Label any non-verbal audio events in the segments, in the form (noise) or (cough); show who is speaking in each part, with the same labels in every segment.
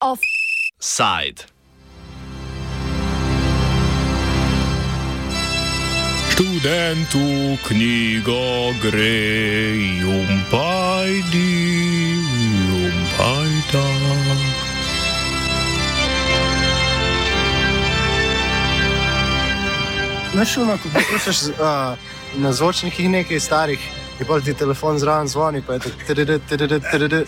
Speaker 1: Offside.
Speaker 2: Študentu knjigo gre, jumpajdi,
Speaker 3: Našilno, ko poslušaš uh, na zvočnikih nekaj starih, in pa ti telefon zraven zvoni, pa je
Speaker 4: tako trdid,
Speaker 5: trdid, trdid.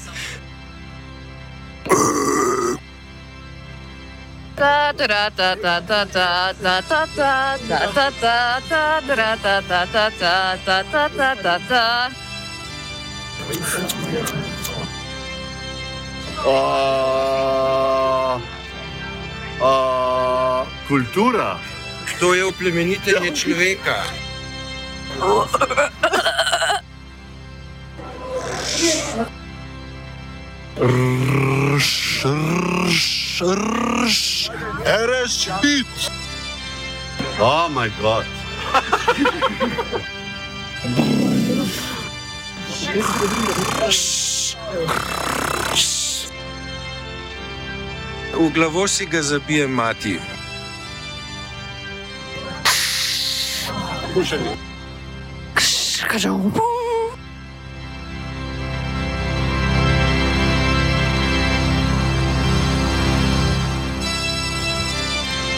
Speaker 5: Kultura.
Speaker 6: To je oplemenitenje človeka.
Speaker 5: Rš, rš, rš, rš, hit. Oh moj bog.
Speaker 6: V glavo si ga zabije mati.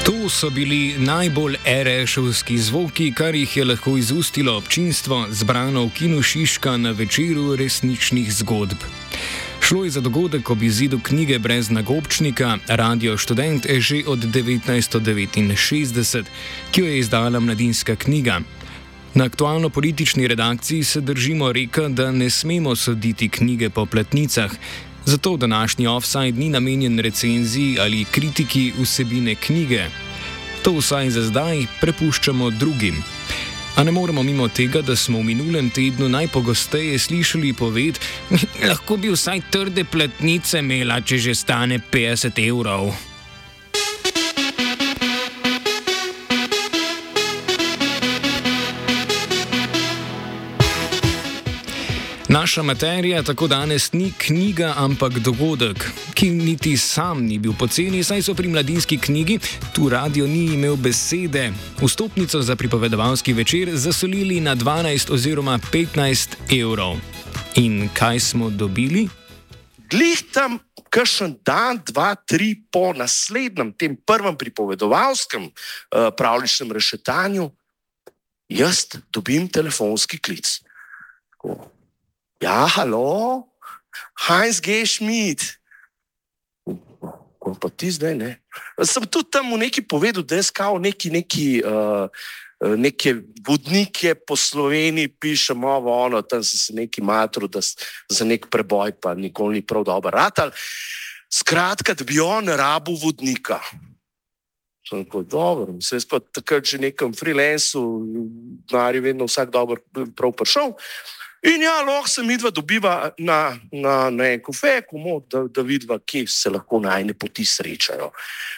Speaker 2: To so bili najbolj erešovski zvoki, kar jih je lahko izustilo občinstvo, zbrano v kinu Šiška na večeru resničnih zgodb. Šlo je za dogodek ob izidu knjige brez nagobčnika Radio Student že od 1969, ki jo je izdala mladinska knjiga. Na aktualno politični redakciji se držimo reka, da ne smemo soditi knjige po platnicah, zato današnji offside ni namenjen recenziji ali kritiki vsebine knjige. To vsaj za zdaj prepuščamo drugim. A ne moremo mimo tega, da smo v minulem tednu najpogosteje slišali poved, lahko bi vsaj trde platnice imela, če že stane 50 evrov. Naša materija tako danes ni knjiga, ampak dogodek, ki niti sam ni bil poceni, saj so pri mladinski knjigi tu radio ni imel besede. Vstopnico za pripovedovalski večer zasolili na 12 oziroma 15 evrov. In kaj smo dobili?
Speaker 5: Glih tam, kakšen dan, dva, tri po naslednjem, tem prvem pripovedovalskem uh, pravličnem rešetanju, jaz dobim telefonski klic. Tako, Ja, halo, Heinz G. Schmidt. Ko pa ti zdaj ne. Sem tudi tam v neki povedal, da je skal neki, neki, uh, neke vodnike po Sloveniji, pišem ovo, ono, tam sem se neki matru, da za nek preboj pa nikoli ni prav dobro ratal. Skratka, da bi on rabu vodnika. Sem rekel, dobro, sem jaz pa takrat že nekem freelancu, denar je vedno vsak dobro prav prišel. In ja, lahko se midva dobiva na, na, na en kofe, komo, da, da vidva, kje se lahko najne poti srečajo.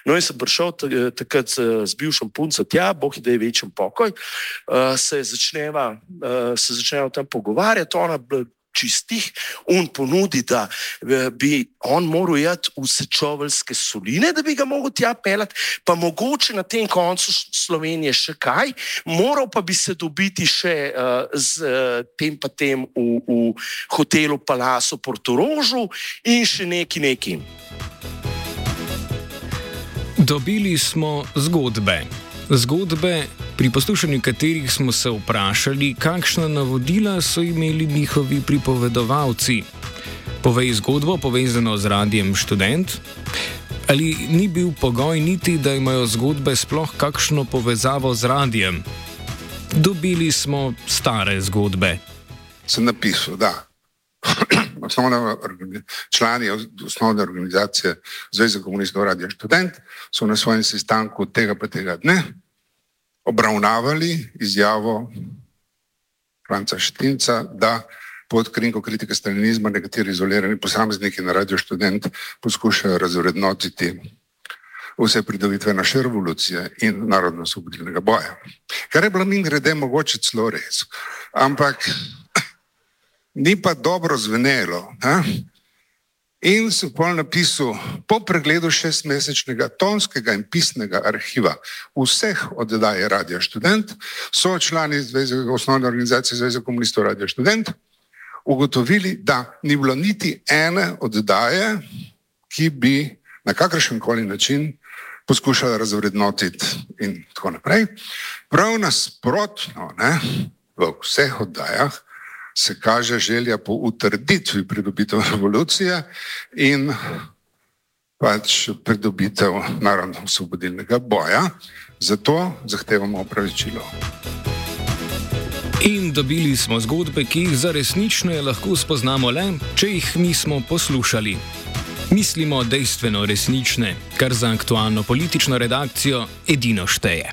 Speaker 5: No, in sem prišel ta- takrat z, bivšim puncem tja, boh da je večjem pokoj, uh, se začneva, uh, se začneva tam pogovarjati, ona čistih, on ponudi, da eh, bi on moral jeti v sečoveljske soline, da bi ga mogel tja pelati, pa mogoče na tem koncu Slovenije še kaj, moral pa bi se dobiti še uh, z uh, tem pa tem v, v hotelu Palaso Portorožu in še neki neki.
Speaker 2: Dobili smo zgodbe. Zgodbe, pri poslušanju katerih smo se vprašali, kakšna navodila so imeli njihovi pripovedovalci. Povej zgodbo povezano z radijem študent. Ali ni bil pogoj niti, da imajo zgodbe sploh kakšno povezavo z radijem? Dobili smo stare zgodbe.
Speaker 7: sem napisal, da (clears throat) osnovna člani osnovne organizacije Zveze komunistov Radio Študent so na svojem sestanku tega pa tega dne obravnavali izjavo Franca Štinca, da pod krinko kritike stalinizma nekateri izolirani posamezniki na Radio Študent poskušajo razvrednotiti vse pridobitve naše revolucije in narodno-osvobodilnega boja. Kar je bilo min grede mogoče celo res. Ampak ni pa dobro zvenelo. Ha? In sem pol napisal, po pregledu šestmesečnega tonskega in pisnega arhiva vseh oddaje Radio Student, so člani Zveze, osnovne organizacije Zveze komunistov Radio Student ugotovili, da ni bilo niti ene oddaje, ki bi na kakršen koli način poskušala razvrednotiti in tako naprej. Prav nasprotno, ne, v vseh oddajah se kaže želja po utrditvi pridobitev revolucije in pač pridobitev narodno-osvobodilnega boja. Zato zahtevamo opravičilo.
Speaker 2: In dobili smo zgodbe, ki jih za resnične lahko spoznamo le, če jih nismo poslušali. Mislimo dejstveno resnične, kar za aktualno politično redakcijo edino šteje.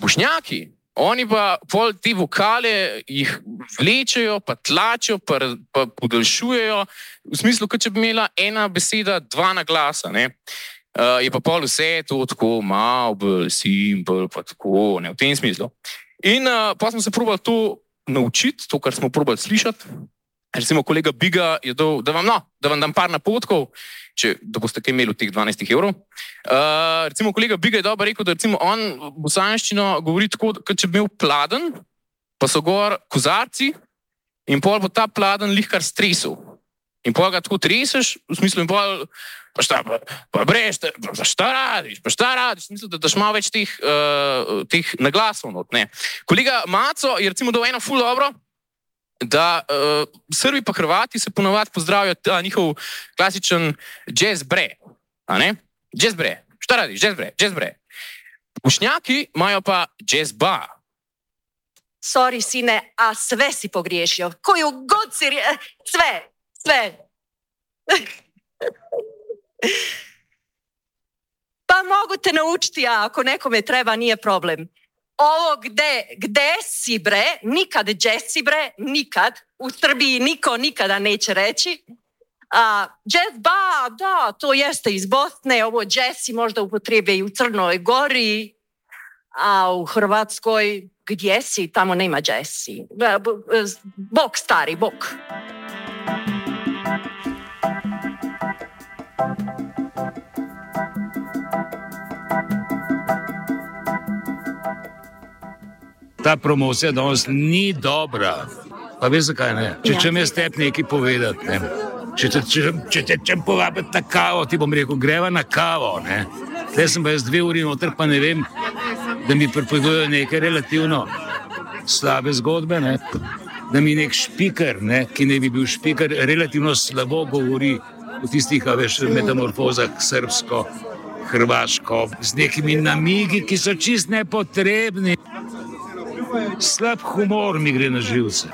Speaker 8: Bošnjaki, oni pa pol te vokale jih vlečejo, pa tlačijo, pa, pa podaljšujejo, v smislu, kot če bi imela ena beseda, dva na glasa. Uh, je pa pol vse to tako, malo bolj simpel, pa tako, ne v tem smislu. In uh, pa smo se probali to naučiti, to, kar smo probali slišati. Recimo, kolega Biga je dal, da vam, no, da vam dam par napotkov, če boste kaj imeli od teh 12 evrov. Uh, recimo, kolega Biga je dobro rekel, da on bosanščino govori tako, kot če bi imel pladen, pa so gor kozarci in pol bo ta pladen lihkar stresel. In pol ga tako treseš, v smislu, in pol, pa šta, pa, pa breš, pa šta radiš, pa šta radiš, v smislu, da daš malo več teh, uh, teh naglasov. Not, kolega Maco je recimo dal eno ful dobro da uh, Srbi pa Hrvati se ponovadi pozdravijo ta njihov klasičen jazz bre. Jazz bre. Šta radi? Jazz bre. Jazz bre. Ušnjaki imajo pa jazz ba.
Speaker 9: Sorry, sine, a sve si pogriješio. Koju god si rije... Sve, sve. (laughs) pa mogu te naučiti, a ako nekome treba, nije problem ovo gde, gde si bre, nikad gdje si bre, nikad. U Srbiji niko nikada neće reći. A, jazz ba, da, to jeste iz Bosne, ovo jazz možda upotrebe i u Crnoj Gori, a u Hrvatskoj gdje si, tamo nema jazzi. Bok stari, bok.
Speaker 10: Ta promocija danes ni dobra. Pa veš, zakaj ne? Če če mi step nekaj povedati. Ne? Če, če, če, če te če povabim na kavo, ti bom rekel, greva na kavo. Zdaj sem pa jaz dve uri noter, pa ne vem, da mi pripovedujejo neke relativno slabe zgodbe. Ne? Da mi nek špiker, ne? ki ne bi bil špiker, relativno slabo govori o tistih, veš, metamorfozah srpsko, hrvaško, z nekimi namigi, ki so čist nepotrebni slab humor mi gre na živce.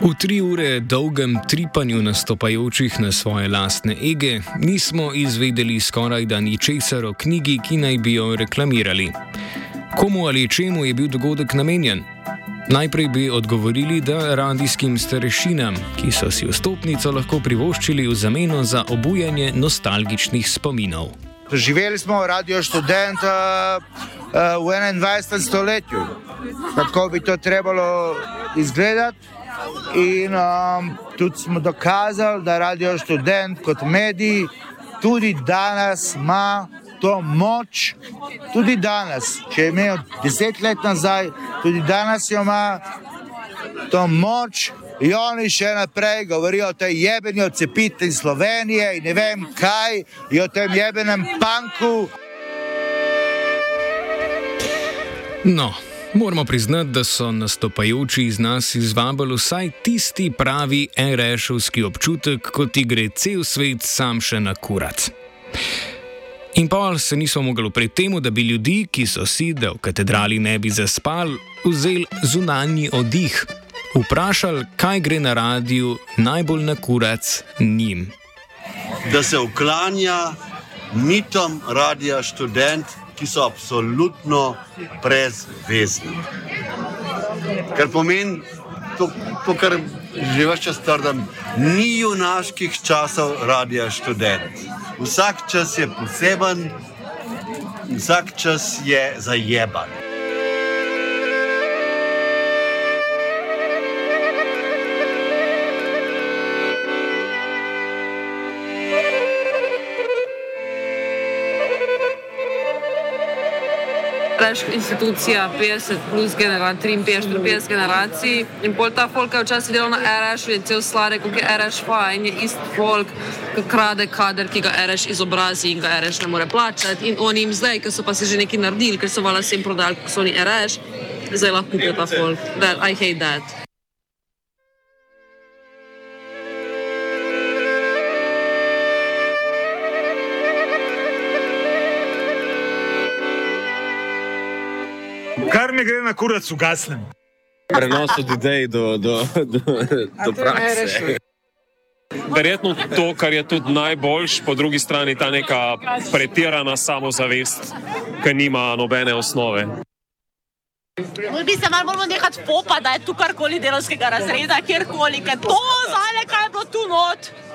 Speaker 2: V tri ure dolgem tripanju nastopajočih na svoje lastne ege nismo izvedeli skoraj da ničesar o knjigi, ki naj bi jo reklamirali. Komu ali čemu je bil dogodek namenjen? Najprej bi odgovorili, da radijskim starešinam, ki so si vstopnico lahko privoščili v zameno za obujanje nostalgičnih spominov.
Speaker 11: Živeli smo radio študenta uh, v 21. stoletju, kako bi to trebalo izgledati. In um, tudi smo dokazali, da radio študent kot medij tudi danes ima to moč, tudi danes, če je imel deset let nazaj, tudi danes jo ima to moč. In oni še naprej govorijo o tej jebeni odcepitvi Slovenije in ne vem kaj, in o tem jebenem panku.
Speaker 2: No, moramo priznati, da so nastopajoči iz nas izvabili vsaj tisti pravi RŠovski občutek, ko ti gre cel svet sam še na kurat. In pol se nismo mogli pred tem, da bi ljudi, ki so si, da v katedrali ne bi zaspali, vzeli zunanji oddih, vprašali, kaj gre na radiju najbolj na kurat njim.
Speaker 12: Da se uklanja mitom radia študent ki so absolutno brezvezni. Kar pomeni, to, to kar že več čas trdim, ni junaških časov radia študent. Vsak čas je poseben, vsak čas je zajeban.
Speaker 13: Reš institucija 50 plus generacij, 53, 50 generacij in pol ta folk je včasih delal na RŠ, je cel sladek, kot je RŠ fa in je isti folk, ki krade kader, ki ga RŠ izobrazi in ga RŠ ne more plačati. In oni jim zdaj, ker so pa si že nekaj naredili, ker so vala vsem prodali, ko so oni RŠ, zdaj lahko kupijo ta folk. That, I hate that.
Speaker 14: Kar mi gre na kurac, ugasnem.
Speaker 15: Prenos od idej do, do, do, do prakse.
Speaker 16: Verjetno to, kar je tudi najboljš, po drugi strani ta neka pretirana samozavest, ki nima nobene osnove.
Speaker 17: Bolj bi se malo bolj nehati popa, da je tu karkoli delovskega razreda, kjerkoli, ker to zale, kaj je bilo tu not.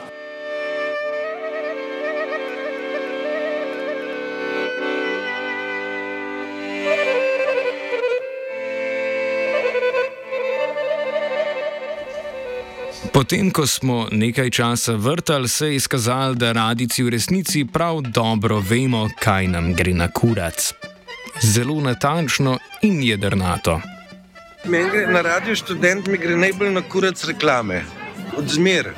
Speaker 2: Potem, ko smo nekaj časa vrtali, se je izkazalo, da radici v resnici prav dobro vemo, kaj nam gre na kurac. Zelo natančno in jedrnato.
Speaker 6: Meni gre na radio študent, mi gre najbolj na kurac reklame. Odzmer.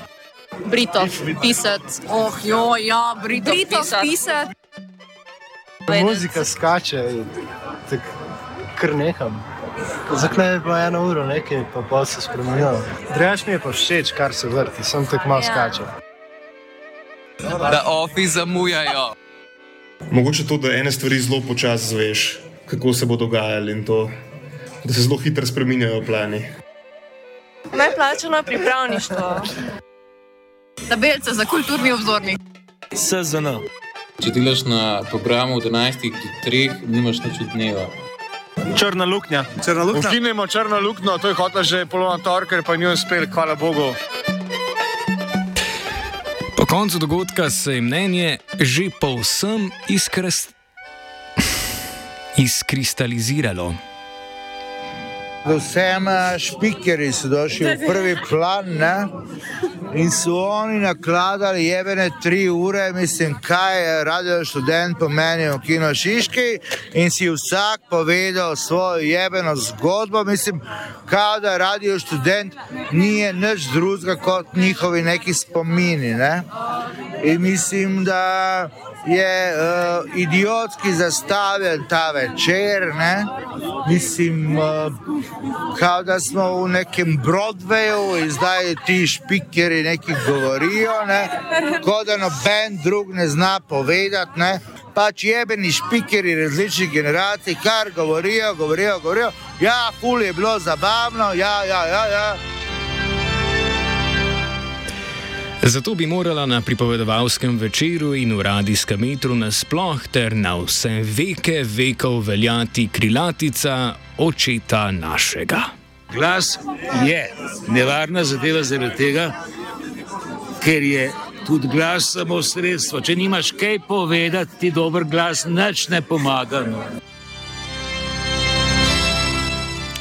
Speaker 4: Britov pisati. Oh, jo, ja, Britov, Britov pisati. pisati.
Speaker 3: Muzika skače, tako kar neham. Zakaj pa eno uro nekaj, pa pa se spremenijo. Drugač mi je pa všeč, kar se vrti, sem tako malo
Speaker 4: Ja.
Speaker 3: skače.
Speaker 18: Da ofi zamujajo.
Speaker 19: Mogoče to, da ene stvari zelo počasi zveš, kako se bo dogajalo in to, da se zelo hitro spreminjajo plani.
Speaker 4: Neplačeno pripravništvo. Tabelce za kulturni obzornik.
Speaker 14: SZN.
Speaker 20: Če delaš na programu od 11 do 3, nimaš nič od dneva.
Speaker 14: Črna luknja.
Speaker 21: Črna luknja?
Speaker 14: Ukinemo črno luknjo, to je hotel že polovna torka, pa ni uspel, hvala Bogu.
Speaker 2: Po koncu dogodka se je mnenje že povsem izkrast... (laughs) izkristaliziralo.
Speaker 11: Vsem eh, špikerji so došli v (laughs) prvi plan ne? in so oni nakladali jebene tri ure, mislim, kaj je radio študent pomeni v Kino Šiški in si vsak povedal svojo jebeno zgodbo, mislim, kao da radio študent ni nič drugega kot njihovi neki spomini. Ne? In mislim, da je uh, idiotski zastavljen ta večer, ne? mislim, uh, kao da smo v nekem Broadwayu in zdaj ti špikeri nekaj govorijo, ne? kot da noben drug ne zna povedati. Ne? Pač jebeni špikeri različnih generacij, kar govorijo, govorijo, govorijo. Ja, ful je bilo zabavno, ja, ja, ja. ja.
Speaker 2: Zato bi morala na pripovedovalskem večeru in v radijskem metru nasploh ter na vse veke vekov veljati krilatica očeta našega.
Speaker 10: Glas je nevarna zadeva zaradi tega, ker je tudi glas samo sredstvo. Če nimaš kaj povedati, ti dober glas nič ne pomaga. No.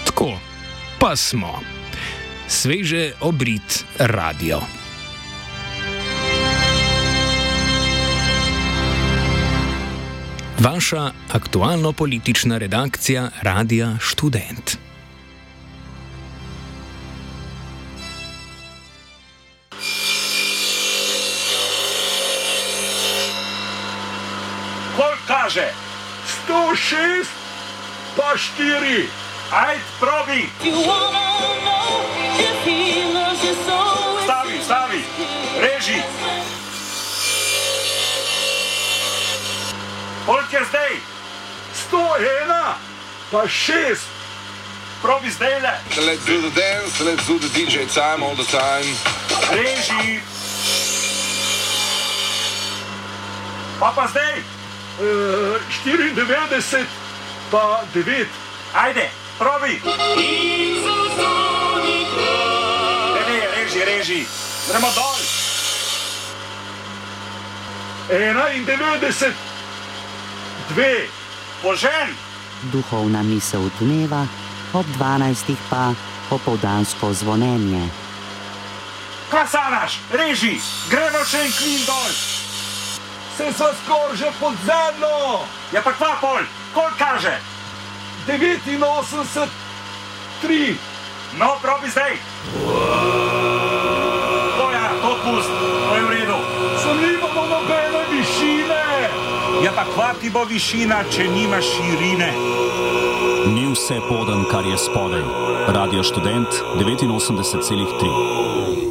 Speaker 2: Tako, pa smo. Sveže obrit radio. Vaša aktualno-politična redakcija Radia Student.
Speaker 14: Kol kaže? 106, pa 4. Ajd, probi. Stavi, Koliko je zdaj? 101, pa 6. Probi zdaj le.
Speaker 22: Let's do the dance, let's do the DJ time all the time.
Speaker 14: Reži. Pa pa zdaj? Uh, 94, pa 9. Ajde, probi. In za reži, gremo dol. 91, dve, požen.
Speaker 23: Duhovna misel dneva, ob 12. pa popoldansko zvonjenje.
Speaker 14: Kaj sanaš, reži, gremo še en klin dol. Se so skoraj že pod zemljo. Ja pa kva pol, kol kaže? 89, 3. No, probi zdaj. To ja, to pust, to je v redu. Sem nimamo nobene višine. Ja pa kva ti bo višina, če nimaš širine?
Speaker 21: Ni vse poden, kar je spodaj. Radio študent 89,3.